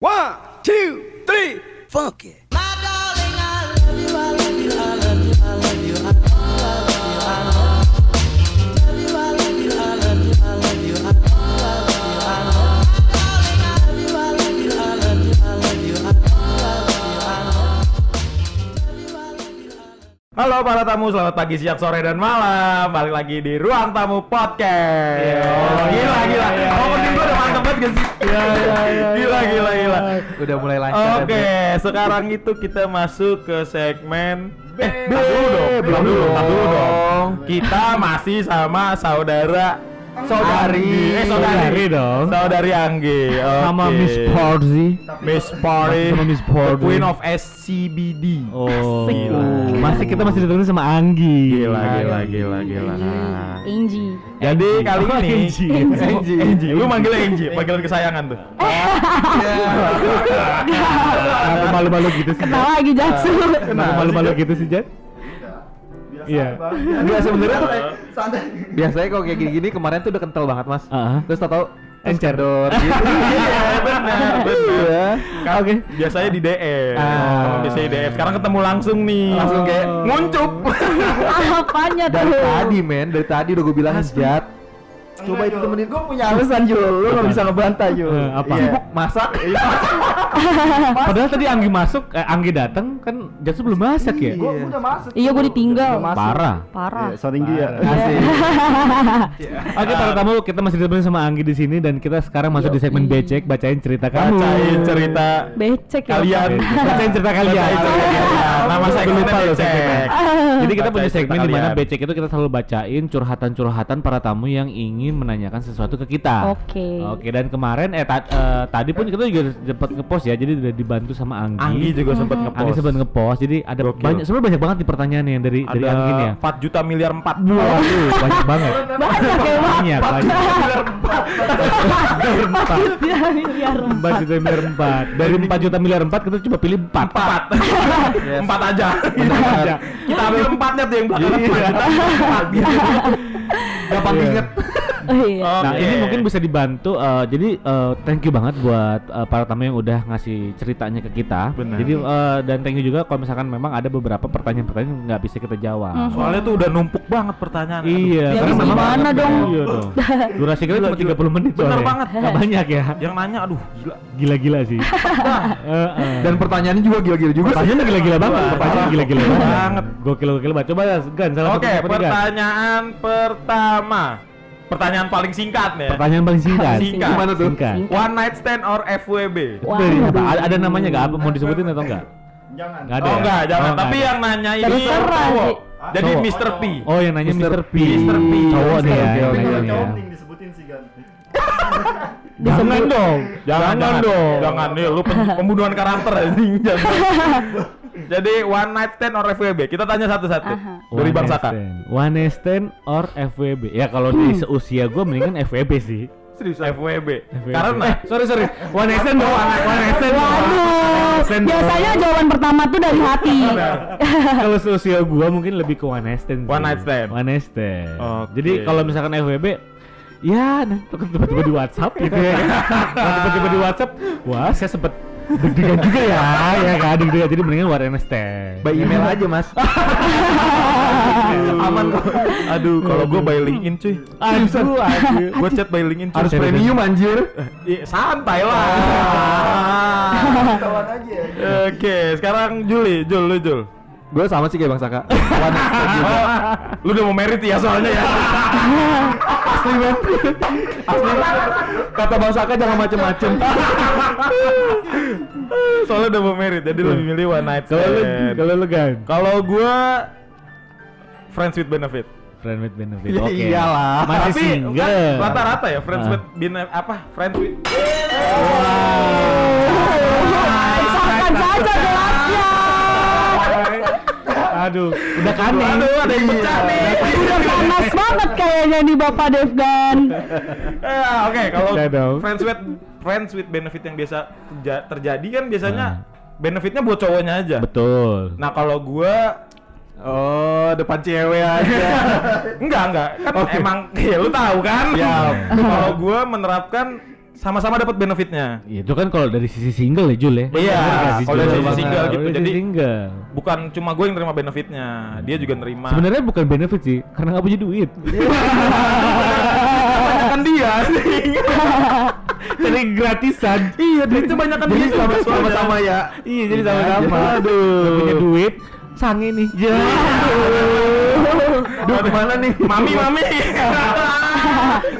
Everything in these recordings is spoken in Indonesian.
One, two, three, funk it. Halo para tamu, selamat pagi, siang, sore, dan malam. Balik lagi di Ruang Tamu Podcast. Oh, gila, gila. Opening gue udah mantep banget gak sih? Iya, iya, iya. Gila, gila, gila. Udah mulai lancar. Oke, ya, sekarang itu kita masuk ke segmen Eh, B. tar dulu dong, belum dulu, dulu Belum. dong. Kita masih sama saudara Saudari. Eh, saudari Saudari dong. Saudari Anggi. Oke. Sama Miss Porzi. Miss Party. Sama Miss Party. Queen of SCBD. Oh, Gila. masih kita masih ditemenin sama Anggi. Gila, gila, gila, gila. Angie. Jadi kali ini Angie. Angie. Angie. Lu manggilnya Angie, panggilan kesayangan tuh. Kenapa malu-malu gitu sih? Kenapa lagi Jatsu? Kenapa malu-malu gitu sih, Iya. Enggak sebenarnya tuh kayak Biasanya kalau kayak gini-gini kemarin tuh udah kental banget mas. Terus tau-tau Encer. dot gitu. Iya, benar, benar. Kan Oke. Biasanya di DM. Ah. Biasanya di DM. Sekarang ketemu langsung nih. Langsung kayak nguncup. Apanya tuh? Dari tadi men, dari tadi udah gue bilang Jat. Coba itu temenin gue punya alasan Jul, lu gak bisa ngebantah Jul. Eh, apa? Sibuk masak. Padahal tadi Anggi masuk, eh, Anggi datang kan Jatsu belum masak ya? Gue udah masak. Iya gue ditinggal. Parah. Parah. Sering dia. Asik. Oke, para tamu kita masih ditemenin sama Anggi di sini dan kita sekarang masuk di segmen becek bacain cerita kamu. Bacain cerita Becek ya. kalian. Bacain cerita kalian. Nama Aku segmennya lupa loh segmennya. Jadi kita punya segmen di mana becek itu kita selalu bacain curhatan-curhatan para tamu yang ingin menanyakan sesuatu ke kita. Oke. Oke, dan kemarin eh ta- eh, tadi pun kita juga sempat ngepost ya, jadi udah dibantu sama Anggi. Anggi juga sempat ngepost. Anggi sempat ngepost. Jadi ada Gokil. banyak sebenarnya banyak banget nih pertanyaannya yang dari dari Anggi nih ya. Ada 4 juta miliar 4 Waduh, banyak banget. Banyak ya Pak. Banyak, banyak. Empat. Ya, miliar. Empat juta miliar empat. Dari empat juta miliar empat kita coba pilih empat. Empat. Empat aja. aja. Kita ambil empatnya tuh yang belakang empat juta. Empat gitu. Gampang Iya. inget. Oh, iya. Nah Oke. ini mungkin bisa dibantu. eh, jadi eh, thank you banget buat eh, para tamu yang udah ngasih ceritanya ke kita. Benar. Jadi eh, dan thank you juga kalau misalkan memang ada beberapa pertanyaan-pertanyaan yang nggak bisa kita jawab. Mhm. Soalnya tuh udah numpuk banget pertanyaan. Aduh. Iya. Ya, karena memang- gimana dong? Iya dong. Durasi kita cuma 30 menit Bener soalnya. banget. Nggak banyak ya. Yang nanya aduh gila. Gila-gila sih. Eh, eh. Dan pertanyaannya juga gila-gila juga. Pertanyaan gila-gila banget. Wah, Pertanyaan parah. gila-gila Banget. banget. Gokil-gokil banget. Coba Gan salah Oke, pertanyaan pertama. Pertanyaan paling singkat nih. ya. Pertanyaan paling singkat. Singkat. Gimana tuh? Singkat. One night stand or FWB? Wah. apa? Ada, ada namanya nggak? Apa mau disebutin atau enggak? Jangan. Ada. Oh ya? enggak, jangan. Oh, Tapi ada. yang nanya ini Terserah cowok. Jadi Cowok. Mr. P. Oh yang nanya Mr. P. Mr. P. Cowok nih ya. Tapi kalau ya. cowok mending disebutin sih kan. Jangan dong. Jangan, jangan dong. Jangan nih, lu pem- pembunuhan karakter anjing. Jangan. Jadi one night stand or FWB? Kita tanya satu-satu. Aha. Dari One Bang night Saka. stand. One night stand or FWB? Ya kalau di seusia gue mendingan FWB sih. Serius FWB. FWB. Karena Eh, sorry sorry. One night stand dong. One night stand. Waduh. night stand dong. Biasanya jawaban pertama tuh dari hati. kalau seusia gua mungkin lebih ke one night stand. One night stand. One night stand. Oke. Jadi kalau misalkan FWB ya tiba-tiba di WhatsApp gitu ya. Tiba-tiba di WhatsApp, wah saya sempet deg-degan juga ya, ya kan deg-degan. Jadi mendingan night stand. By email aja mas. aman kok. Aduh, kalau gue by LinkedIn cuy. Aduh, aduh. Gue chat by LinkedIn cuy. Harus premium anjir. Iya, santai lah. Oke, sekarang Juli, Jul, lu Jul. Gue sama sih kayak Bang Saka. Oh, lu udah mau merit ya soalnya ya. Asli men. Asli. Kata Bang Saka jangan macem-macem. soalnya udah mau merit, jadi lebih milih one night Kalau lu, stand. kalau lu kan Kalau gua friends with benefit. friend with benefit. Ya Oke. iyalah. Masih Tapi single. kan rata-rata ya friends Ah. with benefit apa? Friends with saja jelasnya. Aduh, udah kane. Aduh, ada yang pecah nih. Udah panas banget kayaknya nih Bapak Devgan. Eh, Oke, kalau friends with friends with benefit yang biasa terja- terjadi kan biasanya Ah. benefitnya buat cowoknya aja. Betul. Nah kalau gua Oh, depan cewek aja. enggak enggak kan emang ya lu tahu kan. Ya. kalau gua menerapkan sama-sama dapat benefitnya. Iya, itu kan kalau dari sisi single ya Jul ya. Iya, sih, kalau dari sisi single gitu. Dari Jadi- single. Bukan cuma gue yang terima benefitnya, dia juga nerima. Sebenarnya bukan benefit sih, karena nggak punya duit. kan dia. Jadi gratisan. iya, duitnya banyak kan Jadi dia sama- sama-sama ya. Iya, jadi sama-sama. Aduh. Nggak punya duit, sange nih. Ya. Duh, ke mana nih? Mami, mami.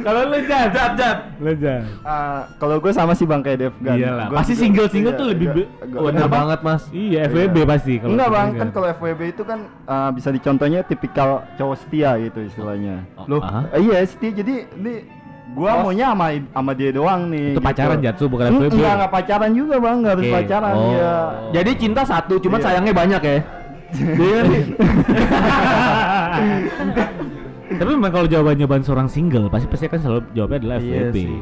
Kalau lu jat, Jat, jat. lu jat. Ah, kalau gue sama sih bang kayak Devgan. Iyalah, Gua pasti single-single iya, tuh lebih iya, be- gua- Bener banget, Mas. Iya, FWB pasti kalau Enggak bang, single. kan kalau FWB itu kan ah, bisa dicontohnya tipikal cowok setia gitu istilahnya. Loh, ah? Eh, iya setia jadi ini gua maunya sama sama dia doang nih. itu pacaran gitu. Jatsu bukan Mm, FWB. Enggak, enggak pacaran juga bang, enggak harus Oke. pacaran Oh. ya. Jadi cinta satu, cuman Iya. sayangnya banyak ya. Dia Tapi memang kalau jawaban-jawaban seorang single pasti pasti kan selalu jawabnya adalah Iya FWB. sih.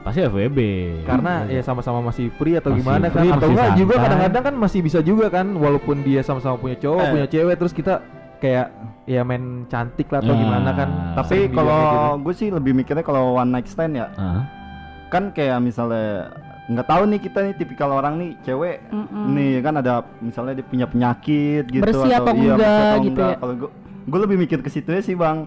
Pasti FWB. Karena ya sama-sama masih free atau Masih gimana kan free, atau masih enggak juga kadang-kadang kan masih bisa juga kan walaupun dia sama-sama punya cowok, Eh. punya cewek terus kita kayak ya main cantik lah atau Ah. gimana kan. Tapi Sering juga kalau gitu. gue sih lebih mikirnya kalau one night stand ya, Ah. kan kayak misalnya nggak tahu nih kita nih tipikal orang nih cewek Mm-mm. nih kan ada misalnya dia punya penyakit gitu Bersih atau iya, bersih enggak atau gitu enggak. ya. Kalau gue gue lebih mikir ke situ sih bang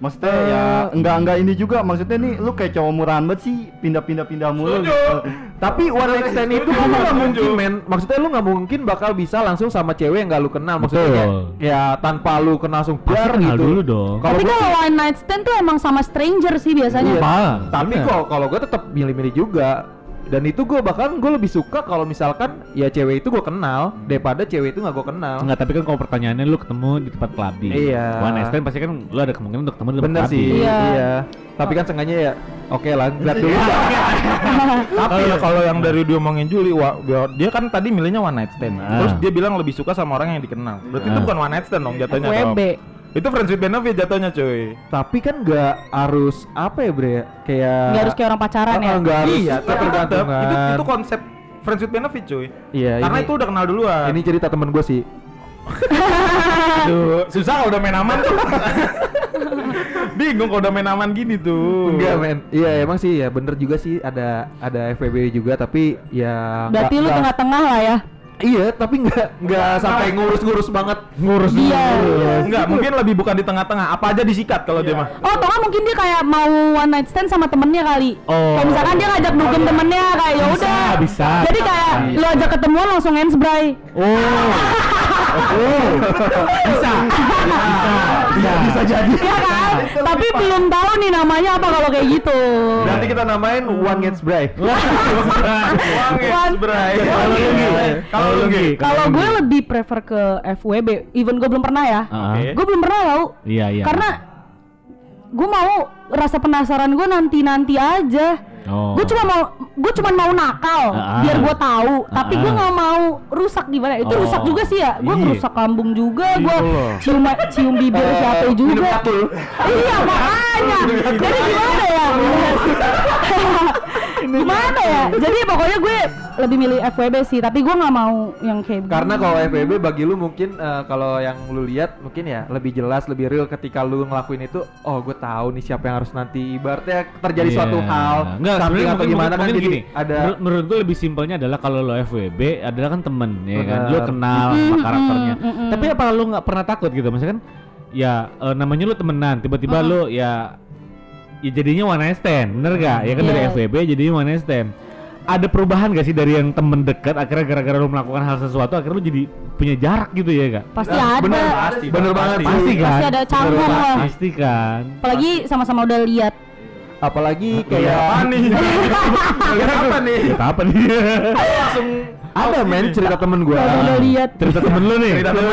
maksudnya Eh, ya enggak enggak ini juga maksudnya nih lu kayak cowok murahan banget sih pindah-pindah pindah mulu gitu. Tapi one night stand itu lu nggak mungkin men. Maksudnya lu nggak mungkin bakal bisa langsung sama cewek yang nggak lu kenal. Maksudnya Betul. ya tanpa lu kenal langsung biar kenal gitu. dulu dong. Kalau Tapi kalau one night stand tuh emang sama stranger sih biasanya. Iya. Bang, Tapi kok kalau gue tetap milih-milih juga. Dan itu gue bahkan gue lebih suka kalau misalkan ya cewek itu gue kenal daripada cewek itu nggak gue kenal. Enggak, tapi kan kalau pertanyaannya lu ketemu di tempat clubbing. Iya. One night stand pasti kan lu ada kemungkinan untuk ketemu di tempat Bener clubbing. sih. Iya. Iya. Tapi kan sengaja ya. Oke lah, lihat dulu. Tapi kalau yang dari dia omongin Juli, wah, dia- dia kan tadi milihnya one night stand. Ah. Terus dia bilang lebih suka sama orang yang dikenal. Berarti itu Ah. bukan one night stand dong jatuhnya. FWB. Itu friends with benefit jatuhnya, cuy. Tapi kan nggak harus apa ya bre? Kayak Nggak harus kayak orang pacaran ya. Ah, nggak harus iya, tapi tetap ketergantungan. itu itu konsep friends with benefit, cuy. Iya, Karena ini- itu udah kenal duluan. Ini cerita temen gue sih. Aduh, susah kalau udah main aman tuh. Bingung kalau udah main aman gini tuh. Enggak men, iya emang sih ya bener juga sih ada ada FVB juga tapi ya Berarti nggak- lu tengah-tengah lah ya. Iya tapi nggak nggak sampai ngurus-ngurus banget Ngurus Iya. Enggak, mungkin lebih bukan di tengah-tengah. Apa aja disikat kalau dia mah. Oh, atau nggak mungkin dia kayak mau one night stand sama temennya kali. Oh. Kayak misalkan dia ngajak dugem temennya kayak ya Bisa, udah. bisa. Jadi kayak lu ajak ketemuan langsung hands bray. Oh. oh. Bisa. Bisa. Bisa. Bisa jadi. Iya kan? Tapi belum tahu nih namanya apa kalau kayak gitu. Nanti kita namain One Gets Bray One- Bray. Kalau lu Gi? Kalau lu Gi? Kalau gue lebih prefer ke FWB, even gue belum pernah ya. Ah. Oke. Gue belum pernah tau. Iya, iya. Karena gue mau rasa penasaran gue nanti-nanti aja. Oh. Gue cuma mau gue cuma mau nakal Ah. biar gue tahu, tapi gue Ah. nggak mau rusak gimana. Itu Oh. rusak juga sih ya. Gue Iya. rusak lambung juga, gue loh. cium cium bibir siapa juga. Iya makanya. Jadi gimana ya? gimana ya? Jadi pokoknya gue lebih milih FWB sih, tapi gue nggak mau yang kayak Karena kalau FVB bagi lu mungkin eh, kalau yang lu lihat mungkin ya lebih jelas lebih real ketika lu ngelakuin itu oh gue tahu nih siapa yang harus nanti ibaratnya terjadi Iya. suatu hal Enggak, sebenarnya atau mungkin, gimana mungkin, kan jadi gini. ada Menurut, menurut gue lebih simpelnya adalah kalau lo FWB adalah kan temen ya kan. Lo Benar. kenal Mm, sama mm, karakternya. mm, mm. Tapi apa lo nggak pernah takut gitu? Maksudnya kan ya eh, namanya lo temenan, tiba-tiba Mm. lo ya ya jadinya one night stand, bener gak? Ya kan dari Iya. FWB jadinya one night stand. Ada perubahan gak sih dari yang temen dekat akhirnya gara-gara lo melakukan hal sesuatu akhirnya lo jadi punya jarak gitu ya gak? pasti Nah, ada. bener, Pasti, bener Bang, banget pasti. Pasti kan? Pasti ada canggung lah. Pasti kan. Apalagi sama-sama udah lihat. apalagi kayak Apa nih? Lihat apa nih? Apa nih? Langsung ada men cerita temen gue Kalau udah lihat. Cerita temen lo nih. cerita temen.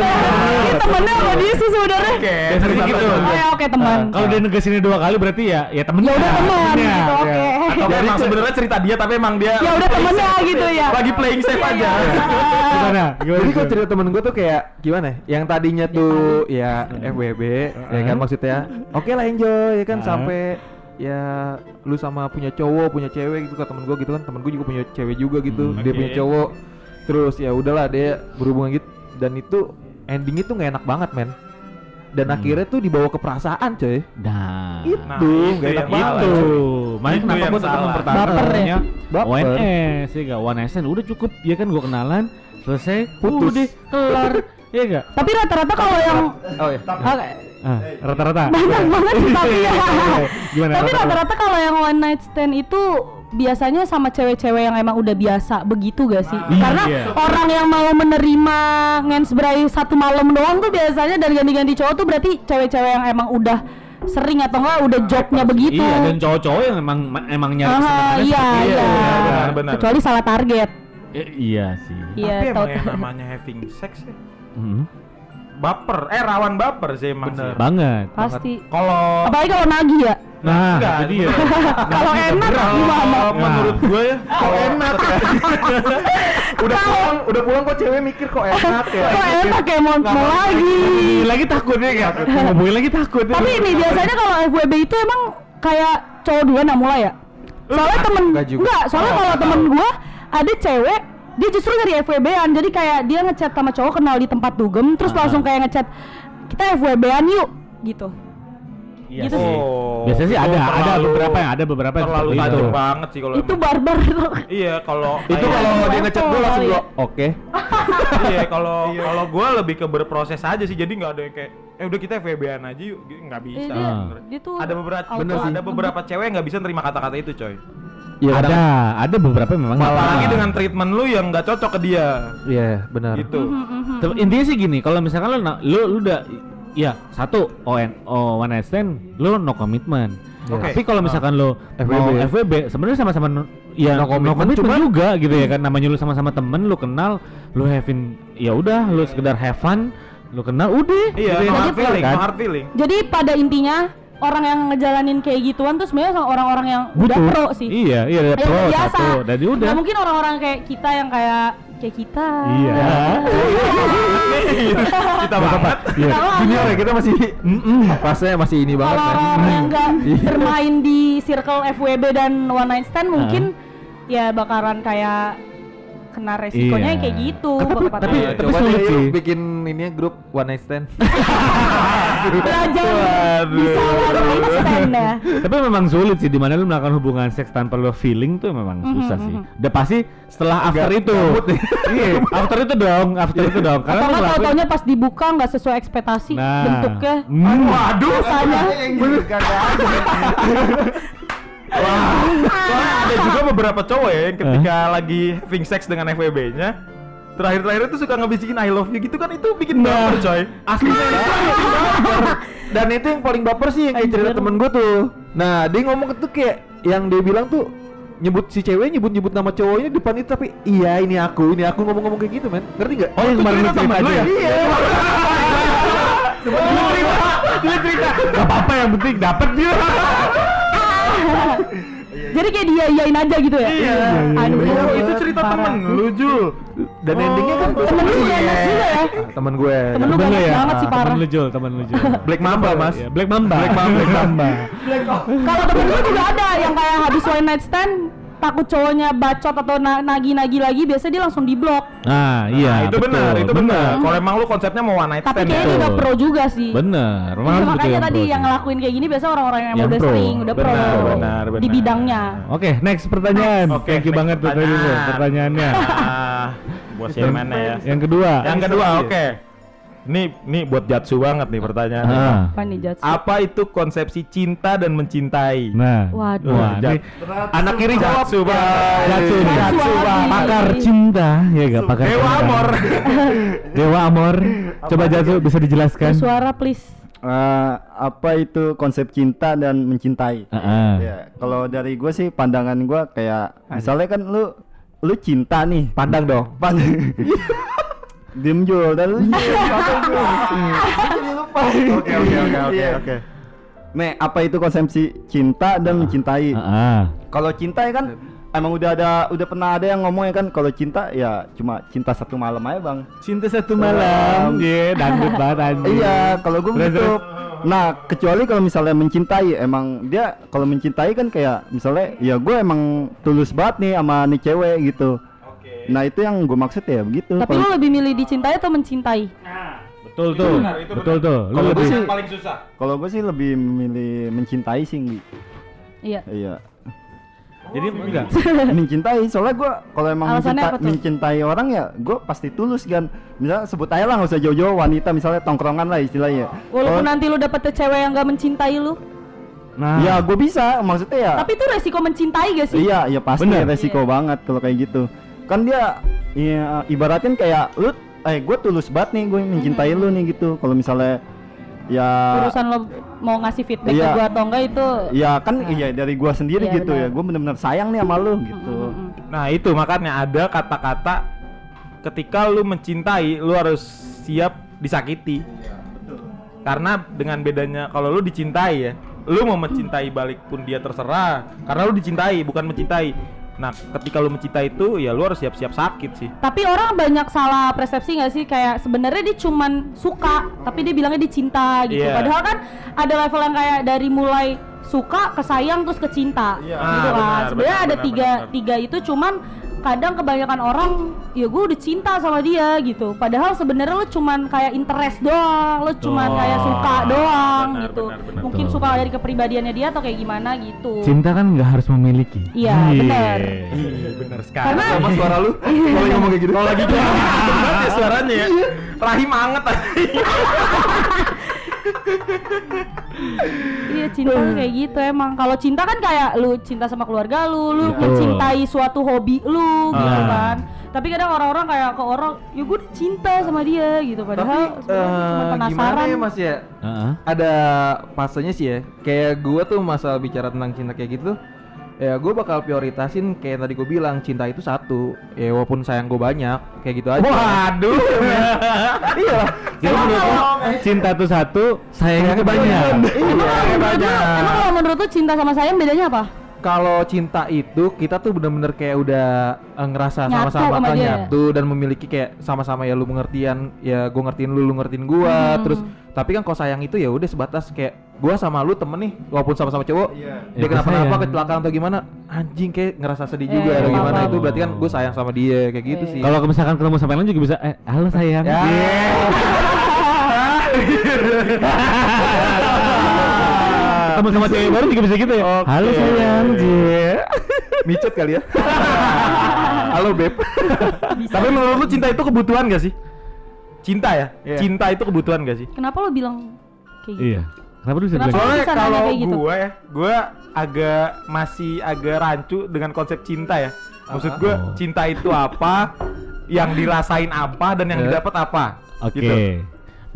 Temennya sama dia sih sebenarnya. Oke, cerita gitu. Oh ya oke teman. Kalau dia negesinnya dua kali berarti ya ya temen Ya udah teman gitu, oke. Atau emang sebenarnya cerita dia tapi emang dia Ya udah temennya gitu ya. lagi playing safe aja. Gimana? Gimana? Jadi kalau cerita temen gue tuh kayak gimana? ya? Yang tadinya tuh ya FWB, ya kan maksudnya. Oke lah enjoy, ya kan sampai ya lu sama punya cowok, punya cewek gitu ke temen gue gitu kan. Temen gue juga punya cewek juga gitu. Hmm, dia oke. punya cowok. Terus ya udahlah dia berhubungan gitu dan itu endingnya tuh nggak enak banget men. dan akhirnya tuh dibawa ke perasaan coy Nah, itu Nah, nggak itu enak banget itu. Makanya Itu kenapa gue tetap salah. mempertahankan Baper ya? ONS ya gak? One SN udah cukup ya kan gue kenalan selesai Putus. udah kelar ya gak? Tapi rata-rata kalau yang oh ya Oke, Ah, rata-rata banyak banget sih tapi ya. Gimana tapi rata-rata? kalau yang one night stand itu biasanya sama cewek-cewek yang emang udah biasa begitu gak sih? Iya. Karena orang yang mau menerima ngensbray satu malam doang tuh biasanya dan ganti-ganti cowok tuh berarti cewek-cewek yang emang udah sering atau enggak udah jobnya begitu. Iya dan cowok-cowok yang emang emang nyari Ah, iya, itu. iya. benar, benar. Kecuali salah target. Eh, iya sih. Iya, Tapi emang yang namanya having sex ya Mhm. Baper, eh rawan baper sih emang Bener. sih. Banget. Pasti. Kalau Apalagi kalau nagih ya. Nah, Enggak, jadi ya. Kalau enak kalau gimana? menurut gue ya kok enak ya udah pulang udah pulang kok cewek mikir kok enak ya Kok enak ya mau, mau lagi. lagi takut ya? Ngomongin lagi takut. Tapi ini biasanya kalau FWB itu emang kayak cowok duluan yang mulai ya. Soalnya temen enggak soalnya kalau temen gua ada cewek dia justru dari FWB-an jadi kayak dia ngechat sama cowok kenal di tempat dugem terus langsung kayak ngechat kita FWB-an yuk gitu. Iya gitu sih. sih. Biasanya sih ada, ada terlalu- beberapa yang ada beberapa yang terlalu seperti tajam itu. banget sih kalau Itu emang. barbar. Iya, kalau itu kalau dia ngechat gue langsung gue oke iya kalau kalau gue lebih ke berproses aja sih jadi nggak ada yang kayak eh udah kita FWB-an aja yuk nggak bisa Iya, dia- bener. dia tuh ada beberapa auto bener sih ada beberapa cewek yang nggak bisa nerima kata-kata itu coy Iya, ada, kadang- ada beberapa yang memang apalagi nggak. dengan treatment lu yang nggak cocok ke dia iya benar gitu Mhm. Tapi intinya sih gini, kalau misalkan lu lu lu udah ya satu ON oh, one night stand lu no commitment. Oke. Tapi kalau misalkan lu FWB mau ya? FWB sebenarnya sama-sama no- ya No no commitment, commitment, cuman- juga gitu ya kan namanya lu sama-sama temen lu kenal lu having ya udah lu sekedar have fun lu kenal udah iya gitu no ya hard feeling kan? no hard feeling Jadi pada intinya orang yang ngejalanin kayak gituan tuh sebenarnya sama orang-orang yang udah Butuh. pro sih. Iya, iya Yang pro udah biasa. satu. Dan udah. Nggak mungkin orang-orang kayak kita yang kayak kayak kita. Iya. kita banget Iya. Junior ya kita masih pasnya masih ini banget Kalau kan orang-orang yang nggak Iya. bermain di circle FWB dan one night stand mungkin ya bakalan kayak kena resikonya Iya. kayak gitu. Tapi- tapi- coba deh sih. yuk bikin ini ya, grup one night stand belajar bisa one night stand ya. Tapi memang sulit sih di mana lu melakukan hubungan seks tanpa lu feeling tuh memang Mhm, susah sih. mhm. Udah pasti setelah after itu. Iya, after itu dong, after itu dong. Karena Atau ngelakuin- tau-taunya pas dibuka nggak sesuai ekspektasi Nah. bentuknya. Hmm. waduh Rasanya. soalnya ada juga beberapa cowok ya yang ketika lagi having sex dengan FWB-nya terakhir-terakhir itu suka ngebisikin I love you gitu kan itu bikin Nah. baper coy. Aslinya itu bikin baper. dan itu yang paling baper sih yang cerita temen gue tuh. Nah dia ngomong tuh kayak yang dia bilang tuh nyebut si cewek nyebut nyebut nama cowoknya di depan itu tapi iya ini aku ini aku ngomong-ngomong kayak gitu men. Ngerti nggak? Oh yang kemarin cerita cerita lu ya? Iya. Dia cerita. Gak apa-apa yang penting dapet dia. Jadi kayak dia iyain aja gitu ya. Iya. Anjir. Oh, itu cerita Parah. temen lu Jul dan endingnya kan Temen lu Iya. ganas juga ya. Ah, temen gue Temen lu ganas ya? banget sih parah. Temen lu Jul, temen lu Jul. Black Mamba mas Iya, Black Mamba. Black Mamba. Black Mamba. Kalau temen gue juga ada yang kayak habis one night stand takut cowoknya bacot atau na- nagi-nagi lagi biasanya dia langsung diblok. Nah, iya. itu betul, benar itu benar kalau emang lu konsepnya mau one night Tapi kayaknya ya dia udah pro juga sih. Bener. Iya, makanya yang tadi yang ngelakuin kayak gini biasanya orang-orang yang, Yang udah pro. sering, udah pro Benar, benar, di benar. bidangnya. Oke, next pertanyaan. Oke, Thank you next banget tuh tadi tuh pertanyaan. pertanyaannya. ah buat yang mana ya Yang kedua. yang kedua oke ini ini buat Jatsu banget nih pertanyaannya Ah. Apa nih Jats? apa itu konsepsi cinta dan mencintai Nah. Waduh. Wah, Jat- ini anak kiri jawab. Jatsu banget Jatsu. Jatsu Jatsu, lagi. Bang. pakar cinta, ya gak pakar Dewa cinta. Amor Dewa Amor. Coba Jatsu bisa dijelaskan. Suara please. Eh, apa itu konsep cinta dan mencintai? Heeh. Ya, kalau dari gue sih pandangan gue kayak misalnya kan lu lu cinta nih, pandang dong pandang. Diem Jul, dan lu oke oke oke oke Iya. oke Nih, apa itu konsepsi cinta dan mencintai? Heeh. Kalau cinta ya kan emang udah ada udah pernah ada yang ngomong ya kan kalau cinta ya cuma cinta satu malam aja, Bang. Cinta satu malam. Iya, dangdut banget anjing. Iya, kalau gue begitu. Nah, kecuali kalau misalnya mencintai, emang dia kalau mencintai kan kayak misalnya ya gue emang tulus banget nih sama nih cewek gitu. Nah itu yang gue maksud ya begitu. Tapi lo lebih milih dicintai atau mencintai? Betul tuh. benar, itu Betul benar. tuh. Lu Kalau lebih gua sih- paling susah. Kalau gue sih lebih memilih mencintai sih, Nggi. Iya. Iya. Jadi enggak. mencintai soalnya gue kalau emang Alasannya mencinta- apa tuh? mencintai orang ya gue pasti tulus kan misalnya sebut aja lah nggak usah jauh-jauh wanita misalnya tongkrongan lah istilahnya Walaupun Kalau- nanti lu dapet cewek yang gak mencintai lu, Nah, ya gue bisa maksudnya ya tapi itu resiko mencintai gak sih? iya ya pasti Bener. resiko Iya. banget kalau kayak gitu kan dia ya, ibaratin kayak lu eh gue tulus banget nih gue mencintai lu nih gitu kalau misalnya ya Urusan lo mau ngasih feedback Iya. ke gua atau enggak itu ya kan iya dari gua sendiri Iya, gitu benar. ya gue bener-bener sayang nih sama lu gitu. Nah itu makanya ada kata-kata ketika lu mencintai lu harus siap disakiti. Karena dengan bedanya kalau lu dicintai ya, lu mau mencintai balik pun dia terserah. Karena lu dicintai bukan mencintai. Nah ketika lu mencintai itu ya lu harus siap-siap sakit sih. Tapi orang banyak salah persepsi nggak sih kayak sebenarnya dia cuman suka, tapi dia bilangnya dia cinta gitu. Iya. Padahal kan ada level yang kayak dari mulai suka ke sayang terus ke cinta Iya. gitu Ah, kan. benar, Sebenarnya benar, ada benar, tiga benar. tiga itu cuman kadang kebanyakan orang ya gue udah cinta sama dia gitu. Padahal sebenarnya lu cuman kayak interest doang, lu cuman Oh, kayak suka doang benar, gitu. benar, benar. Mungkin Betul. suka dari kepribadiannya dia atau kayak gimana gitu. cinta kan nggak harus memiliki. Iya, benar. Iya benar sekali. Karena- Sama suara lu kalau ngomong kayak gitu. kalau lagi gitu banget ya suaranya ya. Rahim anget Iya cinta kayak gitu emang. Kalau cinta kan kayak lu cinta sama keluarga lu, lu Betul. mencintai suatu hobi lu gitu Ah. kan. Tapi kadang orang-orang kayak ke orang, ya gue udah cinta sama dia gitu. Tapi Padahal sebenarnya cuma eh, penasaran. gimana ya Mas ya? Heeh. Ada fasenya sih ya. Kayak gua tuh masalah bicara tentang cinta kayak gitu ya gue bakal prioritasin kayak tadi gue bilang cinta itu satu ya walaupun sayang gue banyak kayak gitu aja Waduh. iya lah Jadi menurut lu cinta tuh satu, sayangnya banyak. Menurut lu, emang kalau menurut lu cinta sama sayang bedanya apa? Kalau cinta itu kita tuh bener-bener kayak udah eh, ngerasa sama-sama sama bakal dia. nyatu dan memiliki kayak sama-sama ya lu mengertian ya gue ngertiin lu lu ngertiin gua Hmm. terus tapi kan kalau sayang itu ya udah sebatas kayak gua sama lu temen nih walaupun sama-sama cowok Iya. dia Ya, kenapa-napa kecelakaan atau gimana anjing kayak ngerasa sedih Eh, juga atau paham, gimana itu berarti kan gue sayang sama dia kayak gitu Eh. sih Kalau misalkan ketemu sama lain juga bisa, eh, halo sayang. Ya. Ketemu sama cewek baru juga bisa gitu ya. Halo sayang, Jie. micet kali ya halo beb Tapi menurut lu cinta itu kebutuhan gak sih? Cinta ya? Iya. Cinta itu kebutuhan gak sih? Kenapa lu bilang kayak gitu? Iya. Kenapa lu bisa Kenapa? bilang? Soalnya kalau gitu? gue ya, gue agak masih agak rancu dengan konsep cinta ya. Maksud gue Oh. cinta itu apa, yang dirasain apa dan yang didapat apa. Oke. Gitu.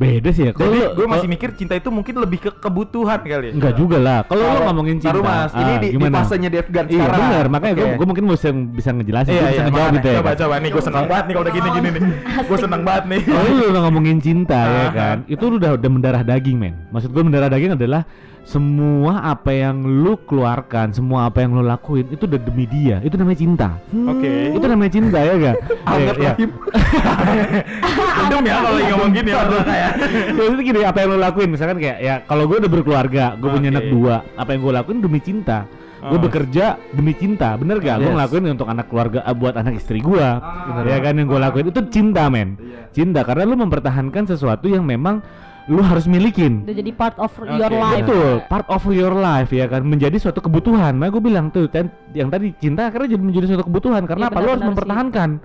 Beda sih ya. Kalau gue masih mikir cinta itu mungkin lebih ke kebutuhan kali ya. Enggak juga lah. Kalau lu Kalau- ngomongin cinta, Taruh mas ini ah, di, di gimana? fasenya Devgan Iya sekarang benar, makanya gue Oke. gue mungkin bisa bisa ngejelasin, Iya, bisa iya, ngejawab gitu ya. Coba coba nih, gue seneng banget nih kalau udah gini-gini nih. Gue seneng banget nih. Kalau lu udah ngomongin cinta ya Ah. kan, itu lu udah udah mendarah daging men. Maksud gue mendarah daging adalah semua apa yang lu keluarkan, semua apa yang lu lakuin itu udah demi dia. Itu namanya cinta. Oke. Itu namanya cinta ya gak? Anget ya, Rahim. Adem ya kalau lagi ngomong gini ya. kayak. Ya, Maksudnya gini, apa yang lu lakuin misalkan kayak ya kalau gue udah berkeluarga, gue punya Oke. anak dua, apa yang gue lakuin demi cinta. Gue Oh. bekerja demi cinta, bener gak? Gue Yes. ngelakuin untuk anak keluarga, ah, buat anak istri gue, Bener. ya kan yang gue lakuin itu cinta men, cinta karena lu mempertahankan sesuatu yang memang lu harus milikin. Udah jadi part of your Oke, life. Betul, part of your life ya kan menjadi suatu kebutuhan. Nah, gue bilang tuh kan yang tadi cinta akhirnya jadi menjadi suatu kebutuhan karena Iya, apa? Lu harus benar-benar sih.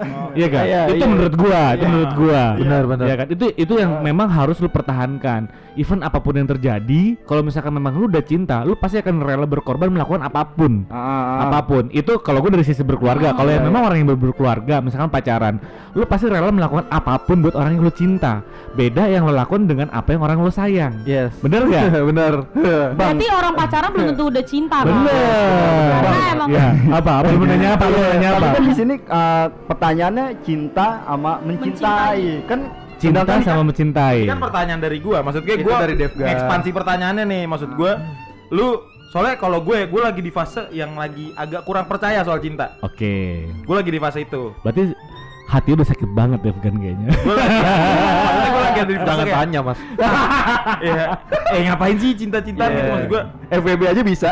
Mempertahankan. Iya kan? Iya, itu iya. menurut gua, itu Iya. menurut gua. Benar, benar. Ya kan? Itu itu yang memang harus lu pertahankan. Even apa pun yang terjadi, kalau misalkan memang lu udah cinta, lu pasti akan rela berkorban melakukan apa pun. Ah, ah, ah. Apa pun. Itu kalau gue dari sisi berkeluarga. Kalau yang Iya, memang orang yang berkeluarga, misalkan pacaran, lu pasti rela melakukan apa pun buat orang yang lu cinta. Beda yang lu lakukan dengan apa yang orang lu sayang. yes Bener gak? bener Berarti orang pacaran belum tentu udah cinta kan? Bener. Karena emang Ya, apa? Apa lu mau nanya apa? Lu nanya apa? Tapi kan di sini eh, pertanyaannya cinta sama mencintai. Kan Cinta sedangkan- sama mencintai. Ini kan pertanyaan dari gua, maksud gue gua dari Devga. ekspansi pertanyaannya nih, maksud gua lu soalnya kalau gue gue lagi di fase yang lagi agak kurang percaya soal cinta. Oke. Gue lagi di fase itu. Berarti hati udah sakit banget ya kan kayaknya. Gue lagi maksudnya gue lagi ada di fase jangan kayak, tanya mas Iya. Eh ngapain sih cinta-cintaan Iya. gitu maksud gua? FWB aja bisa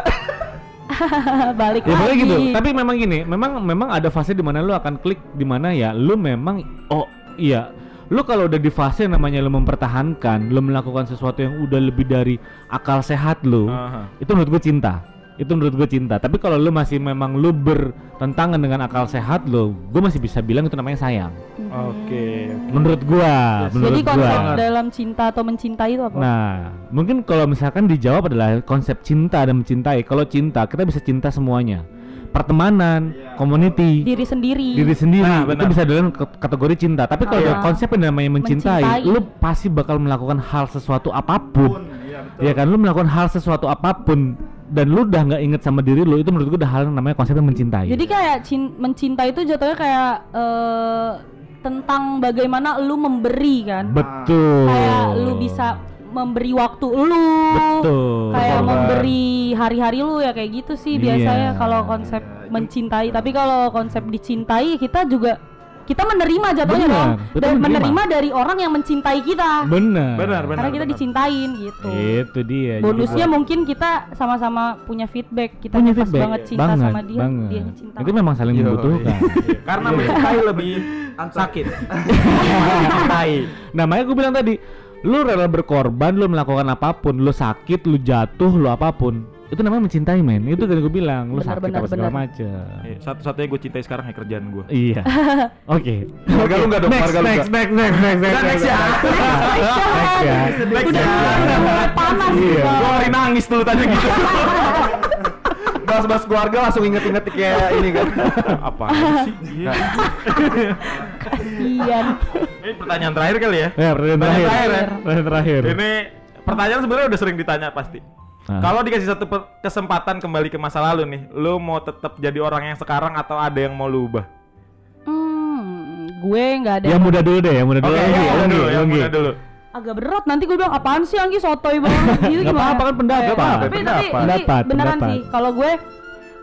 balik ya pokoknya lagi. gitu. Tapi memang gini, memang memang ada fase di mana lu akan klik di mana ya lu memang oh iya lu kalau udah di fase yang namanya lu mempertahankan, lu melakukan sesuatu yang udah lebih dari akal sehat lu, Aha. itu menurut gue cinta. Itu menurut gue cinta. Tapi kalau lu masih memang lu bertentangan dengan akal sehat lu, gue masih bisa bilang itu namanya sayang. Oke. Menurut gua, menurut Jadi konsep gua. dalam cinta atau mencintai itu apa? Nah, mungkin kalau misalkan dijawab adalah konsep cinta dan mencintai. Kalau cinta, kita bisa cinta semuanya. Pertemanan, community, diri sendiri. diri sendiri Nah, itu bisa dalam kategori cinta. Tapi kalau Ah. ada konsep yang namanya mencintai, Mencintai. lu pasti bakal melakukan hal sesuatu apa pun. Ya kan, lu melakukan hal sesuatu apa pun dan lu udah nggak inget sama diri lu itu menurut gua udah hal yang namanya konsepnya mencintai. Jadi kayak cin- mencinta itu jatuhnya kayak eh, tentang bagaimana lu memberi kan. betul. Kayak lu bisa memberi waktu lu. Betul. Kayak memberi hari-hari lu ya kayak gitu sih Iya. biasanya kalau konsep mencintai. Tapi kalau konsep dicintai kita juga kita menerima jatuhnya dong. Dan menerima. menerima dari orang yang mencintai kita. Benar. Benar, benar. Karena kita benar. dicintain gitu. Itu dia. Jadi Bonusnya buat- mungkin kita sama-sama punya feedback. Kita punya pas feedback banget cinta banget, sama dia, banget. dia cinta. Itu memang saling Yoi. membutuhkan. Karena mencintai lebih sakit. mencintai. Nah, makanya gue bilang tadi, lu rela berkorban, lu melakukan apa pun, lu sakit, lu jatuh, lu apa pun, itu namanya mencintai men. Itu kan gue bilang, lu Benar, sakit benar, apa segala macem. Iya, Satu-satunya gue cintai sekarang ya kerjaan gue. Iya. Oke. Keluarga lu nggak dong, Next, keluarga lu next, next, next, next, next, next ya. Next ya. udah udah mulai panas Iya. Bang. Gue ngeri nangis dulu tanya gitu. Bahas-bahas keluarga langsung inget-inget kayak ini kan. Apa sih? Iya. Kasian. Ini pertanyaan terakhir kali ya. Ya, pertanyaan terakhir. ya. Pertanyaan terakhir. Ini pertanyaan sebenarnya udah sering ditanya pasti. Ah. Kalau dikasih satu kesempatan kembali ke masa lalu nih, lu mau tetap jadi orang yang sekarang atau ada yang mau lu ubah? Hmm, gue nggak ada. Yang muda dulu deh, yang muda dulu. Oke, Anggi, yang muda dulu, yang Anggi. muda dulu. agak berat nanti gue bilang apaan sih Anggi sotoy banget gitu gimana? apa-apa, kan pendapat. Tapi apa-apa, tapi, pendapat. tapi Pendapat, beneran pendapat. sih kalau gue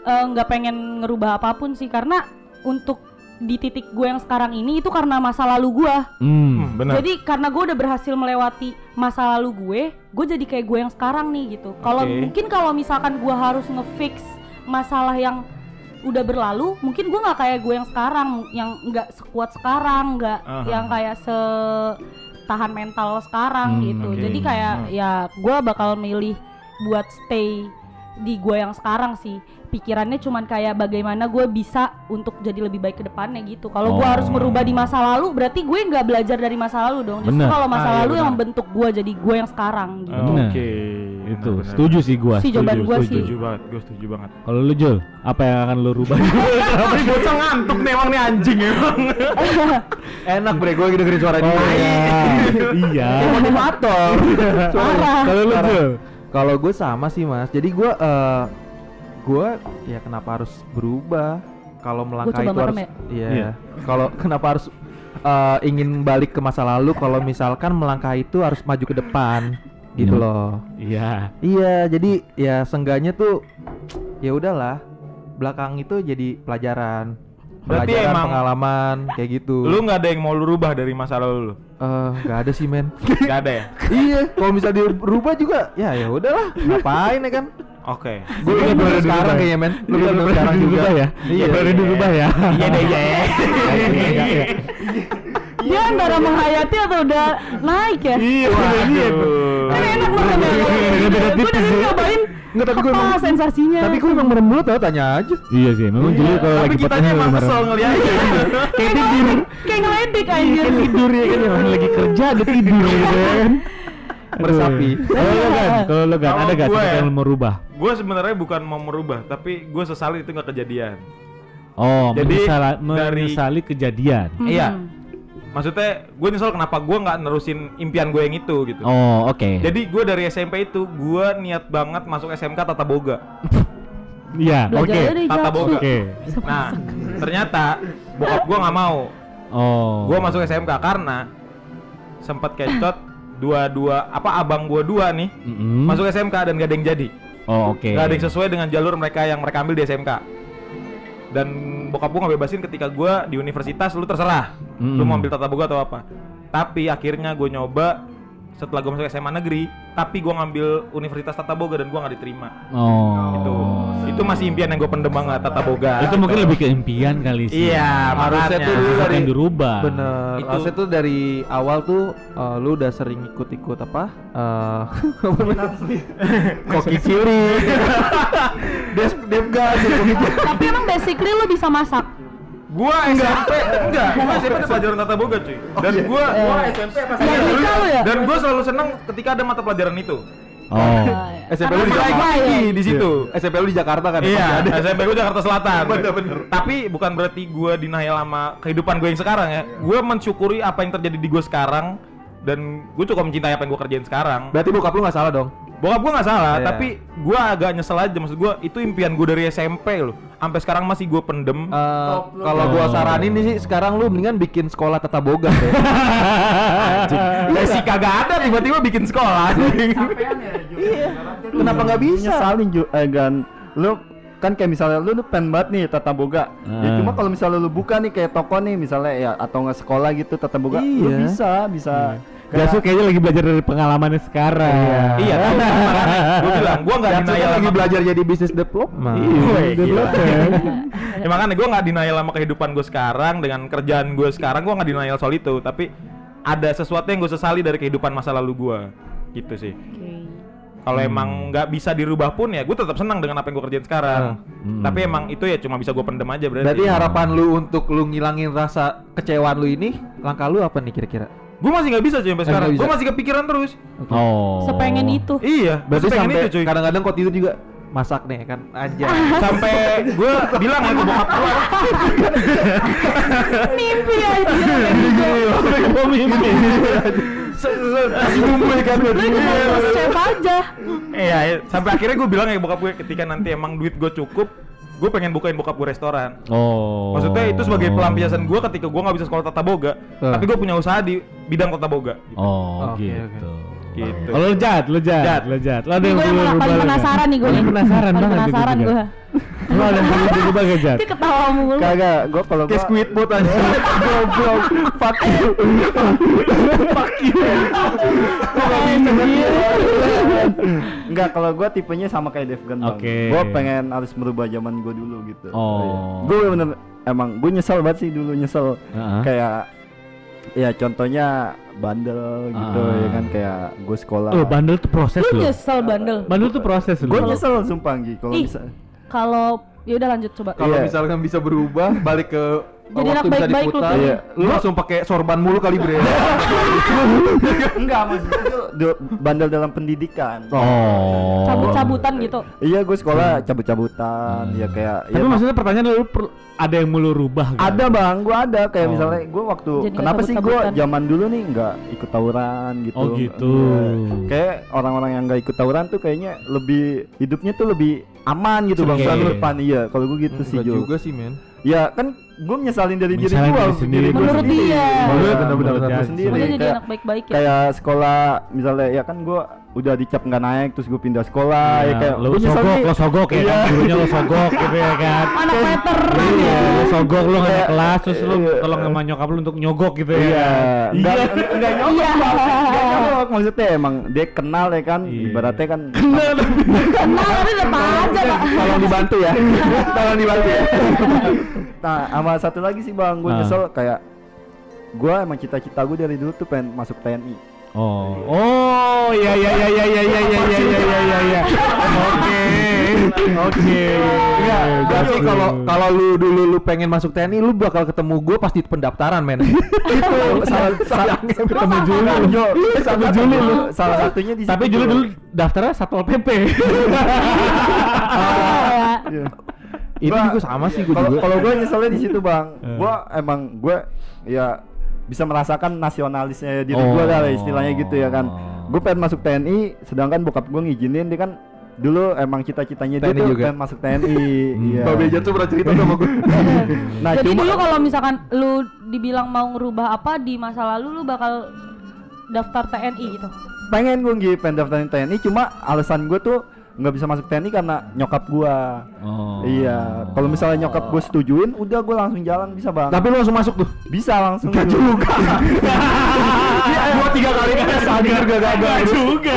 eh, nggak pengen ngerubah apa pun sih karena untuk di titik gue yang sekarang ini itu karena masa lalu gue Hmm. Hmm, benar. jadi karena gue udah berhasil melewati masa lalu gue gue jadi kayak gue yang sekarang nih gitu kalau Oke. mungkin kalau misalkan gue harus ngefix masalah yang udah berlalu mungkin gue nggak kayak gue yang sekarang yang nggak sekuat sekarang nggak Aha. yang kayak se tahan mental sekarang Hmm, gitu oke. jadi kayak Hmm. ya gue bakal milih buat stay di gue yang sekarang sih pikirannya cuman kayak bagaimana gue bisa untuk jadi lebih baik ke depannya gitu kalau gue Oh. harus merubah di masa lalu berarti gue nggak belajar dari masa lalu dong justru Bener. kalau masa Ah, iya, lalu yang bener. membentuk gue jadi gue yang sekarang gitu Bener. Oke. Itu, benar-benar. setuju sih gua. Si setuju, jawaban setuju. sih. Setuju banget, gue setuju banget. Kalau lu Jul, apa yang akan lu rubah? Ini bocah ngantuk nih emang nih anjing emang. Enak bre, gue dengerin suara Oh dia. iya. iya. Motivator. Kalau lu Jul, Kalau gue sama sih mas. Jadi gue, eh gue ya kenapa harus berubah? Kalau melangkah itu harus, iya. Iya. Kalau kenapa harus eh, ingin balik ke masa lalu? Kalau misalkan melangkah itu harus maju ke depan, gitu Iya. loh. iya. Iya, jadi ya sengganya tuh ya udahlah. Belakang itu jadi pelajaran. Berarti pelajaran, emang- pengalaman kayak gitu. Lu nggak ada yang mau lu rubah dari masa lalu lu? Eh, nggak ada sih men. Gak ada ya? iya, kalau misalnya dirubah juga, ya ya udahlah, ngapain ya kan? Oke. Gue Iya, belum boleh sekarang kayaknya men. Lu Iya, belum boleh sekarang juga ya. Iya, boleh iya. dirubah ya. Iya deh ya. Iya. dia antara menghayati atau udah naik ya Iya, iya. kan enak banget ya gue udah ya. nyobain Nggak, tapi gue emang- sensasinya Tapi gue emang merem dulu tau, tanya aja. Iya sih, memang Juli kalau Tapi lagi potongnya emang kesel ngeliatnya. kayak tidur kayak ngeledek anjir Kan tidur ya kan lagi kerja ada tidur gitu kan. Meresapi. Kalau lo kan, kalau lo kan ada gak gue sesuatu ya. yang mau merubah? Gue sebenarnya bukan mau merubah, tapi gue sesali itu nggak kejadian. Oh, Jadi, menyesala- dari- menyesali kejadian. Hmm. Iya. Maksudnya gue nyesel kenapa gue nggak nerusin impian gue yang itu gitu. Oh, oke. Jadi gue dari SMP itu gue niat banget masuk SMK Tata Boga. Iya, oke. deh Tata. Boga. Oke. Nah, ternyata bokap gue nggak mau. Oh. Gue masuk SMK karena sempat kecot dua-dua apa abang gue dua nih Mm-mm. masuk SMK dan gak ada yang jadi. Oh, oke. Gak ada yang sesuai dengan jalur mereka yang mereka ambil di SMK. Dan bokap gue ngebebasin ketika gue di universitas lu terserah. Lu Mm. mau ambil tata boga atau apa. Tapi akhirnya gue nyoba setelah gue masuk SMA negeri, tapi gue ngambil universitas tata boga dan gue nggak diterima. Oh. Itu. itu masih impian yang gue pendem banget tata boga Itu mungkin lebih ke impian kali sih. iya Harusnya tuh dulu dari yang dirubah. Bener. Itu- Harusnya tuh dari awal tuh eh, lu udah sering ikut-ikut apa? Eh koki cilik. Des Devgas Tapi emang basically lu bisa masak. Gua SMP enggak gua SMP ada pelajaran tata boga cuy dan gua gua SMP pas Ya, dan gua selalu senang ketika ada mata pelajaran itu Oh. SMP lu di Jakarta ya. di situ SMP lu di Jakarta kan? Iya. SMP gue Jakarta Selatan. Bener, bener. Tapi bukan berarti gue denial sama kehidupan gue yang sekarang ya. Gue mensyukuri apa yang terjadi di gue sekarang dan gue cukup mencintai apa yang gue kerjain sekarang. Berarti bokap lu nggak salah dong. Bokap gue nggak salah, Iya. tapi gue agak nyesel aja. Maksud gue itu impian gue dari SMP loh. Sampai sekarang masih gue pendem. Eh, kalau gua saranin nih sih sekarang lu mendingan bikin sekolah tata boga deh. Ya sih kagak ada tiba-tiba bikin sekolah. Iya. Kenapa nggak bisa? Nyesalin Ju, eh Gan. Lu kan kayak misalnya lu, lu pengen banget nih tata boga. Ya Ah. cuma kalau misalnya lu buka nih kayak toko nih misalnya ya atau nggak sekolah gitu tata boga, lu Iya. bisa bisa. Jasu kayaknya lagi belajar dari pengalamannya sekarang. iya, tuh, makanya gue bilang gue nggak denial lagi belajar jadi bisnis development. Iya, ya makanya gue nggak denial sama kehidupan gue sekarang dengan kerjaan gue sekarang gue nggak denial soal itu. Tapi ada sesuatu yang gue sesali dari kehidupan masa lalu gue gitu sih. Kalau emang nggak bisa dirubah pun ya gue tetap senang dengan apa yang gue kerjain sekarang. Hmm. tapi emang itu ya cuma bisa gue pendem aja berarti. Berarti harapan lu untuk lu ngilangin rasa kecewaan lu ini, langkah lu apa nih kira-kira? Gue masih nggak bisa cuy sampai sekarang gue masih kepikiran terus Oh. Sepengen itu. iya Berarti sampai itu cuy kadang-kadang kok tidur juga masak nih kan aja. sampai gue bilang ya ke bokap gue Mimpi aja. Mimpi. bumbu ya kan aja? Iya, iya. sampai akhirnya gue bilang ya ke bokap gue ketika nanti emang duit gue cukup, gue pengen bukain bokap gue restoran. Oh. Maksudnya itu sebagai pelampiasan gue ketika gue nggak bisa sekolah tata boga, Eh. tapi gue punya usaha di bidang tata boga. Oh, gitu. Gitu. Kalau lu jat, lu jat, Jat. lu jat. Lo ada Ini yang gue yang perlu malah paling penasaran nih gue nih. penasaran banget penasaran gue. Lo ada yang perlu dirubah gak, Jat? Dia ketawa mulu. Kagak, gua kalau Kayak Squidward aja. goblok, fuck you. Enggak, kalau gua tipenya sama kayak Devgan bang. Oke. Gua pengen harus merubah zaman gua dulu gitu. Oh. Gue bener emang gue nyesel banget sih dulu nyesel. Kayak ya contohnya bandel gitu Ah. ya kan kayak gue sekolah. Oh, bandel tuh proses Lu loh. nyesel bandel. Bandel tuh proses Gue loh. nyesel sumpah Gi kalau bisa. Kalau ya udah lanjut coba. Kalau Iya. misalkan bisa berubah, balik ke Jadi waktu anak bisa baik-baik lu tuh. Iya. lu langsung pakai sorban mulu kali bre. Enggak maksudnya itu bandel dalam pendidikan. Oh. Cabut-cabutan gitu. Iya gue sekolah cabut-cabutan ya kayak Tapi ya, maksudnya pertanyaan lu per- ada yang mau lu rubah kan? ada bang, gue ada kayak Oh. misalnya gue waktu Jadi kenapa sih gue zaman dulu nih nggak ikut tawuran gitu. Oh, gitu. Iya. Kayak orang-orang yang nggak ikut tawuran tuh kayaknya lebih hidupnya tuh lebih aman gitu bang. Soalnya depan iya. Kalau gue gitu sih juga sih men. Ya kan gue menyesalin dari diri gue diri sendiri. gua Menurut sendiri. dia. Iya, Menurut- benar-benar gua dia. sendiri. Jadi Kayak- anak baik-baik ya. kayak sekolah misalnya ya kan gua udah dicap nggak naik terus gue pindah sekolah ya, Iya, kayak lu gua nyesel sogok, lo sogok ya kan, Iya. gurunya lo sogok gitu ya kan. Anak veteran Iya, ya. lu sogok lu nggak naik Kayak- kelas terus iya. tolong sama nyokap lu untuk nyogok gitu ya. Iya, kan? enggak enggak nyogok, Iya. Nyogok maksudnya emang dia kenal ya kan, Iya. ibaratnya kan Kenal tapi tetap aja pak. Tolong dibantu ya. Tolong dibantu ya. Nah, sama satu lagi sih Bang, gue Ah. nyesel kayak gua emang cita-cita gue dari dulu tuh pengen masuk TNI. Oh, oh, iya iya iya iya iya iya iya iya iya iya iya iya. Oke, oke. Enggak, berarti kalau kalau lu dulu lu pengen masuk TNI, lu bakal ketemu gue pasti di pendaftaran men. Itu salah Sayangnya ketemu Juli lu. Juli lu. Salah satunya di Tapi Bang. dulu daftarnya satpol pp. Itu Gua- juga sama sih gue Kalau juga. kalau gue nyeselnya di situ bang, Eh. gue emang gue ya bisa merasakan nasionalisnya diri Oh. gue lah istilahnya gitu ya kan. Gue pengen masuk TNI, sedangkan bokap gue ngizinin dia kan dulu emang cita-citanya dia tuh juga. pengen masuk TNI. iya. Mbak Beja tuh pernah cerita sama gue. Nah Jadi cuma dulu kalau misalkan lu dibilang mau ngerubah apa di masa lalu lu bakal daftar TNI gitu. pengen gue nggih pengen daftarin TNI, cuma alasan gue tuh nggak bisa masuk TNI karena nyokap gue. Oh. Iya, kalau misalnya nyokap gue setujuin, udah gue langsung jalan bisa bang. Tapi lu langsung masuk tuh. bisa langsung. Dulu. juga. Gua tiga kali kan sadar gak gagal. juga.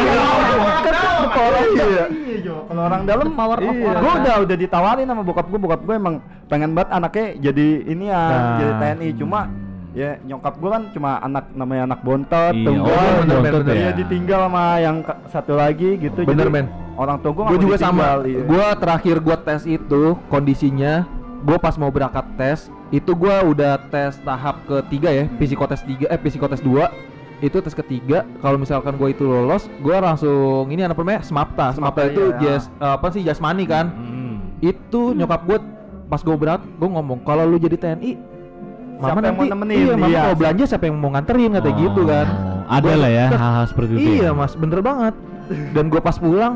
Kan orang iya. kalau orang dalam Power of iya. orang. Gue udah udah ditawarin sama bokap gue, bokap gue emang pengen banget anaknya jadi ini ya, Nah. jadi TNI. Cuma ya nyokap gue kan cuma anak namanya anak bontot, Iya, tunggal, oh, bener, bontot bener, ya. Dia ditinggal sama yang satu lagi gitu. Bener, men. Orang tua gue gue juga sama Iya. gue terakhir gue tes itu kondisinya gue pas mau berangkat tes itu gue udah tes tahap ketiga ya psikotes tiga eh psikotes dua itu tes ketiga kalau misalkan gue itu lolos gue langsung ini apa namanya smapta smapta Smapta, itu iya. jas apa sih jasmani kan Hmm. itu nyokap gue pas gue berangkat gue ngomong kalau lu jadi TNI Siapa yang mau nemenin? iya mama Iya. kalau belanja siapa yang mau nganterin katanya gitu kan Oh, Ada Gua- lah ya hal-hal seperti itu. Iya ya. mas, bener banget. Dan gue pas pulang,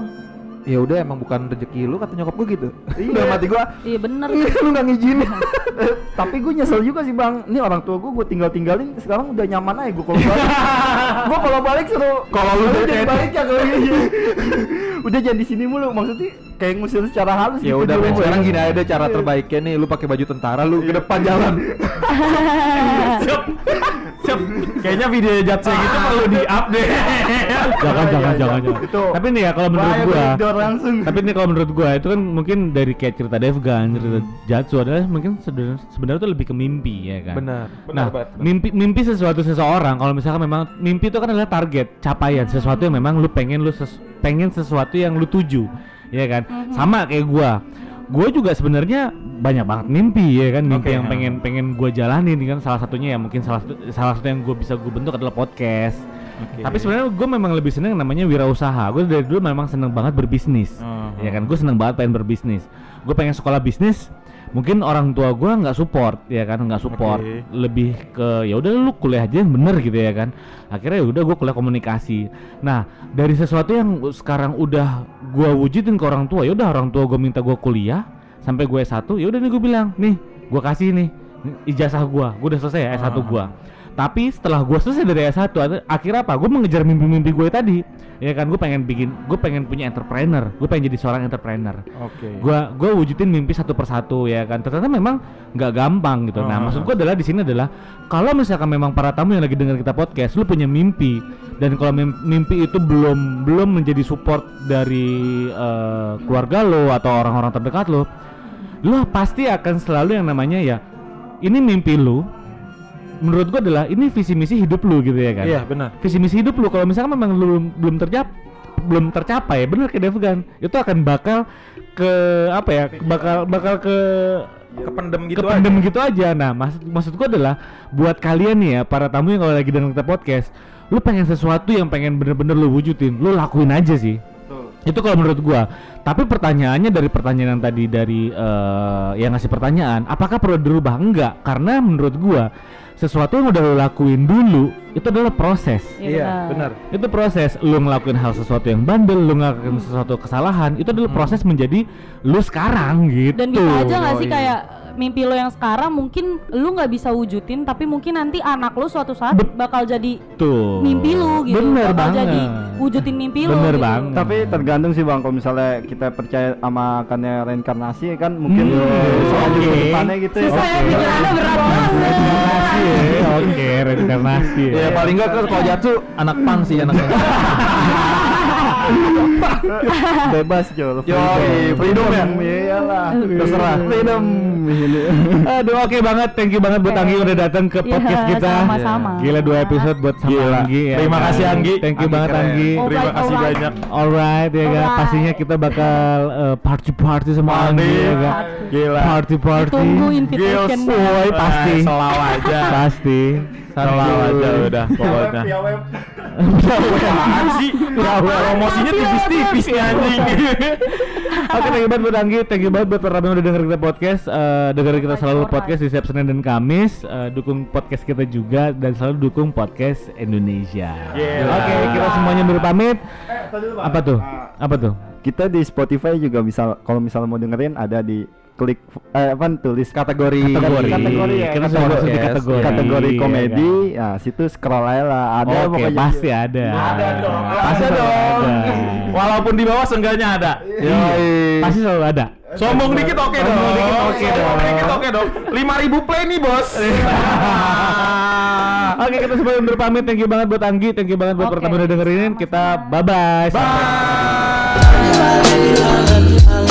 ya udah emang bukan rezeki lu kata nyokap gue gitu. Iya. Dalam hati gue, Iya bener. lu nggak ngizinin. Tapi gue nyesel juga sih bang. Ini orang tua gue gue tinggal tinggalin. Sekarang udah nyaman aja gue kalau balik. gue kalau balik seru. Kalau lu Udah jadi jadi balik ya kalau gitu. udah jangan di sini mulu. Maksudnya kayak ngusir secara halus. ya gitu udah, dulu, men, sekarang gini aja cara terbaiknya nih, lu pakai baju tentara, lu ke depan jalan. Kayaknya video jatnya gitu perlu di-up deh. Jangan, jangan, jangan, jangan. Itu Tapi nih ya kalau menurut gua, tapi nih kalau menurut gua itu kan mungkin dari kayak cerita Devgan, cerita Jatsu adalah mungkin sebenarnya sebenarnya itu lebih ke mimpi ya kan. Benar. Nah, mimpi mimpi sesuatu seseorang kalau misalkan memang mimpi itu kan adalah target, capaian, sesuatu yang memang lu pengen lu ses- pengen sesuatu yang lu tuju, ya kan? Sama kayak gua. Gua juga sebenarnya banyak banget mimpi ya kan, mimpi Oke, yang pengen pengen gua jalanin kan salah satunya ya mungkin salah satu salah satu yang gua bisa gua bentuk adalah podcast. Tapi sebenarnya gue memang lebih seneng namanya wirausaha. Gue dari dulu memang seneng banget berbisnis. Mhm. Ya kan, gue seneng banget pengen berbisnis. Gue pengen sekolah bisnis. Mungkin orang tua gue nggak support, ya kan, nggak support. Oke. Lebih ke ya udah lu kuliah aja yang bener gitu ya kan. Akhirnya ya udah gue kuliah komunikasi. Nah dari sesuatu yang sekarang udah gue wujudin ke orang tua, ya udah orang tua gue minta gue kuliah sampai gue S1, ya udah nih gue bilang, nih gue kasih nih ijazah gue, gue udah selesai ya S1 Ah. gue. Tapi setelah gue selesai dari S1 ada- akhirnya apa? Gue mengejar mimpi-mimpi gue tadi. Ya kan gue pengen bikin, gue pengen punya entrepreneur, gue pengen jadi seorang entrepreneur. Oke. Gua gua wujudin mimpi satu persatu ya kan. Ternyata memang nggak gampang gitu. Nah, Ah. maksud gua adalah di sini adalah kalau misalkan memang para tamu yang lagi dengar kita podcast, lu punya mimpi dan kalau mim- mimpi itu belum belum menjadi support dari eh, keluarga lo atau orang-orang terdekat lo, lu pasti akan selalu yang namanya ya ini mimpi lu. Menurut gua adalah ini visi misi hidup lu gitu ya kan? Iya, benar. visi misi hidup lu kalau misalkan memang lu belum terjap belum tercapai bener kayak Devgan itu akan bakal ke apa ya bakal bakal ke Kependem gitu kependem aja. gitu aja. Nah maksud maksud gua adalah buat kalian nih ya para tamu yang kalau lagi dengar kita podcast lu pengen sesuatu yang pengen bener-bener lu wujudin lu lakuin aja sih. Itu kalau menurut gua. Tapi pertanyaannya dari pertanyaan yang tadi dari eh, yang ngasih pertanyaan apakah perlu dirubah? Enggak. Karena menurut gua sesuatu yang udah lo lakuin dulu itu adalah proses. Iya, benar. itu proses. Lu ngelakuin hal sesuatu yang bandel lu ngelakuin sesuatu kesalahan itu adalah proses menjadi lu sekarang gitu. Dan bisa aja nggak sih Yoi. kayak mimpi lo yang sekarang mungkin lu nggak bisa wujudin tapi mungkin nanti anak lu suatu saat Bet- bakal jadi tuh mimpi lu gitu bener bakal banget jadi wujudin mimpi lu Bener gitu. banget. Tapi tergantung sih bang, kalau misalnya kita percaya sama karena reinkarnasi kan mungkin Hmm, soal oke. juga depannya gitu ya. Susah ya Oke. pikirannya berat banget Reinkarnasi ya, oke reinkarnasi Ya paling enggak kan kalau Jatsu anak pang sih anaknya. Bebas Jo. Yoi, freedom ya? Iyalah. Terserah. Freedom. Aduh oke banget, thank you banget buat Oke. Anggi udah datang ke Iya, podcast kita. sama-sama. Gila dua episode buat sama Gila. Anggi ya. Terima kan? kasih, Anggi. Thank you Anggi banget keren. Anggi. Terima kasih banyak. Alright ya kan, pastinya kita bakal party party sama Anggi ya kan. Gila. Party party. Tunggu invitation Woi pasti. Eh, selaw aja. Pasti. Selaw aja udah pokoknya. Apaan sih? Promosinya tipis-tipis nih anjing. Oke, thank you banget buat Anggi, thank you banget buat para yang udah denger kita podcast, eh dengerin kita selalu podcast di setiap Senin dan Kamis, eh, dukung podcast kita juga dan selalu dukung podcast Indonesia. Gila. Oke, kita semuanya berpamit. Apa tuh? Apa tuh? Kita di Spotify juga bisa kalau misalnya mau dengerin ada di klik eh apa tulis Kategori Kategori. kategori ya kategori, masuk di Yes. kategori. kategori Iya, komedi ya situ scroll aja lah ada Oke, pokoknya. pasti ada. Ada dong. Pasti Ada dong. ada. Walaupun di bawah seenggaknya ada. Yoi. Pasti selalu ada. Sombong dikit oke dong. Sombong dikit oke Sombong dong. dikit oke dong. 5000 play nih, Bos. Oke, kita semua undur pamit. Thank you banget buat Anggi, thank you banget buat Oke. pertama udah dengerin. Kita bye bye. Bye. I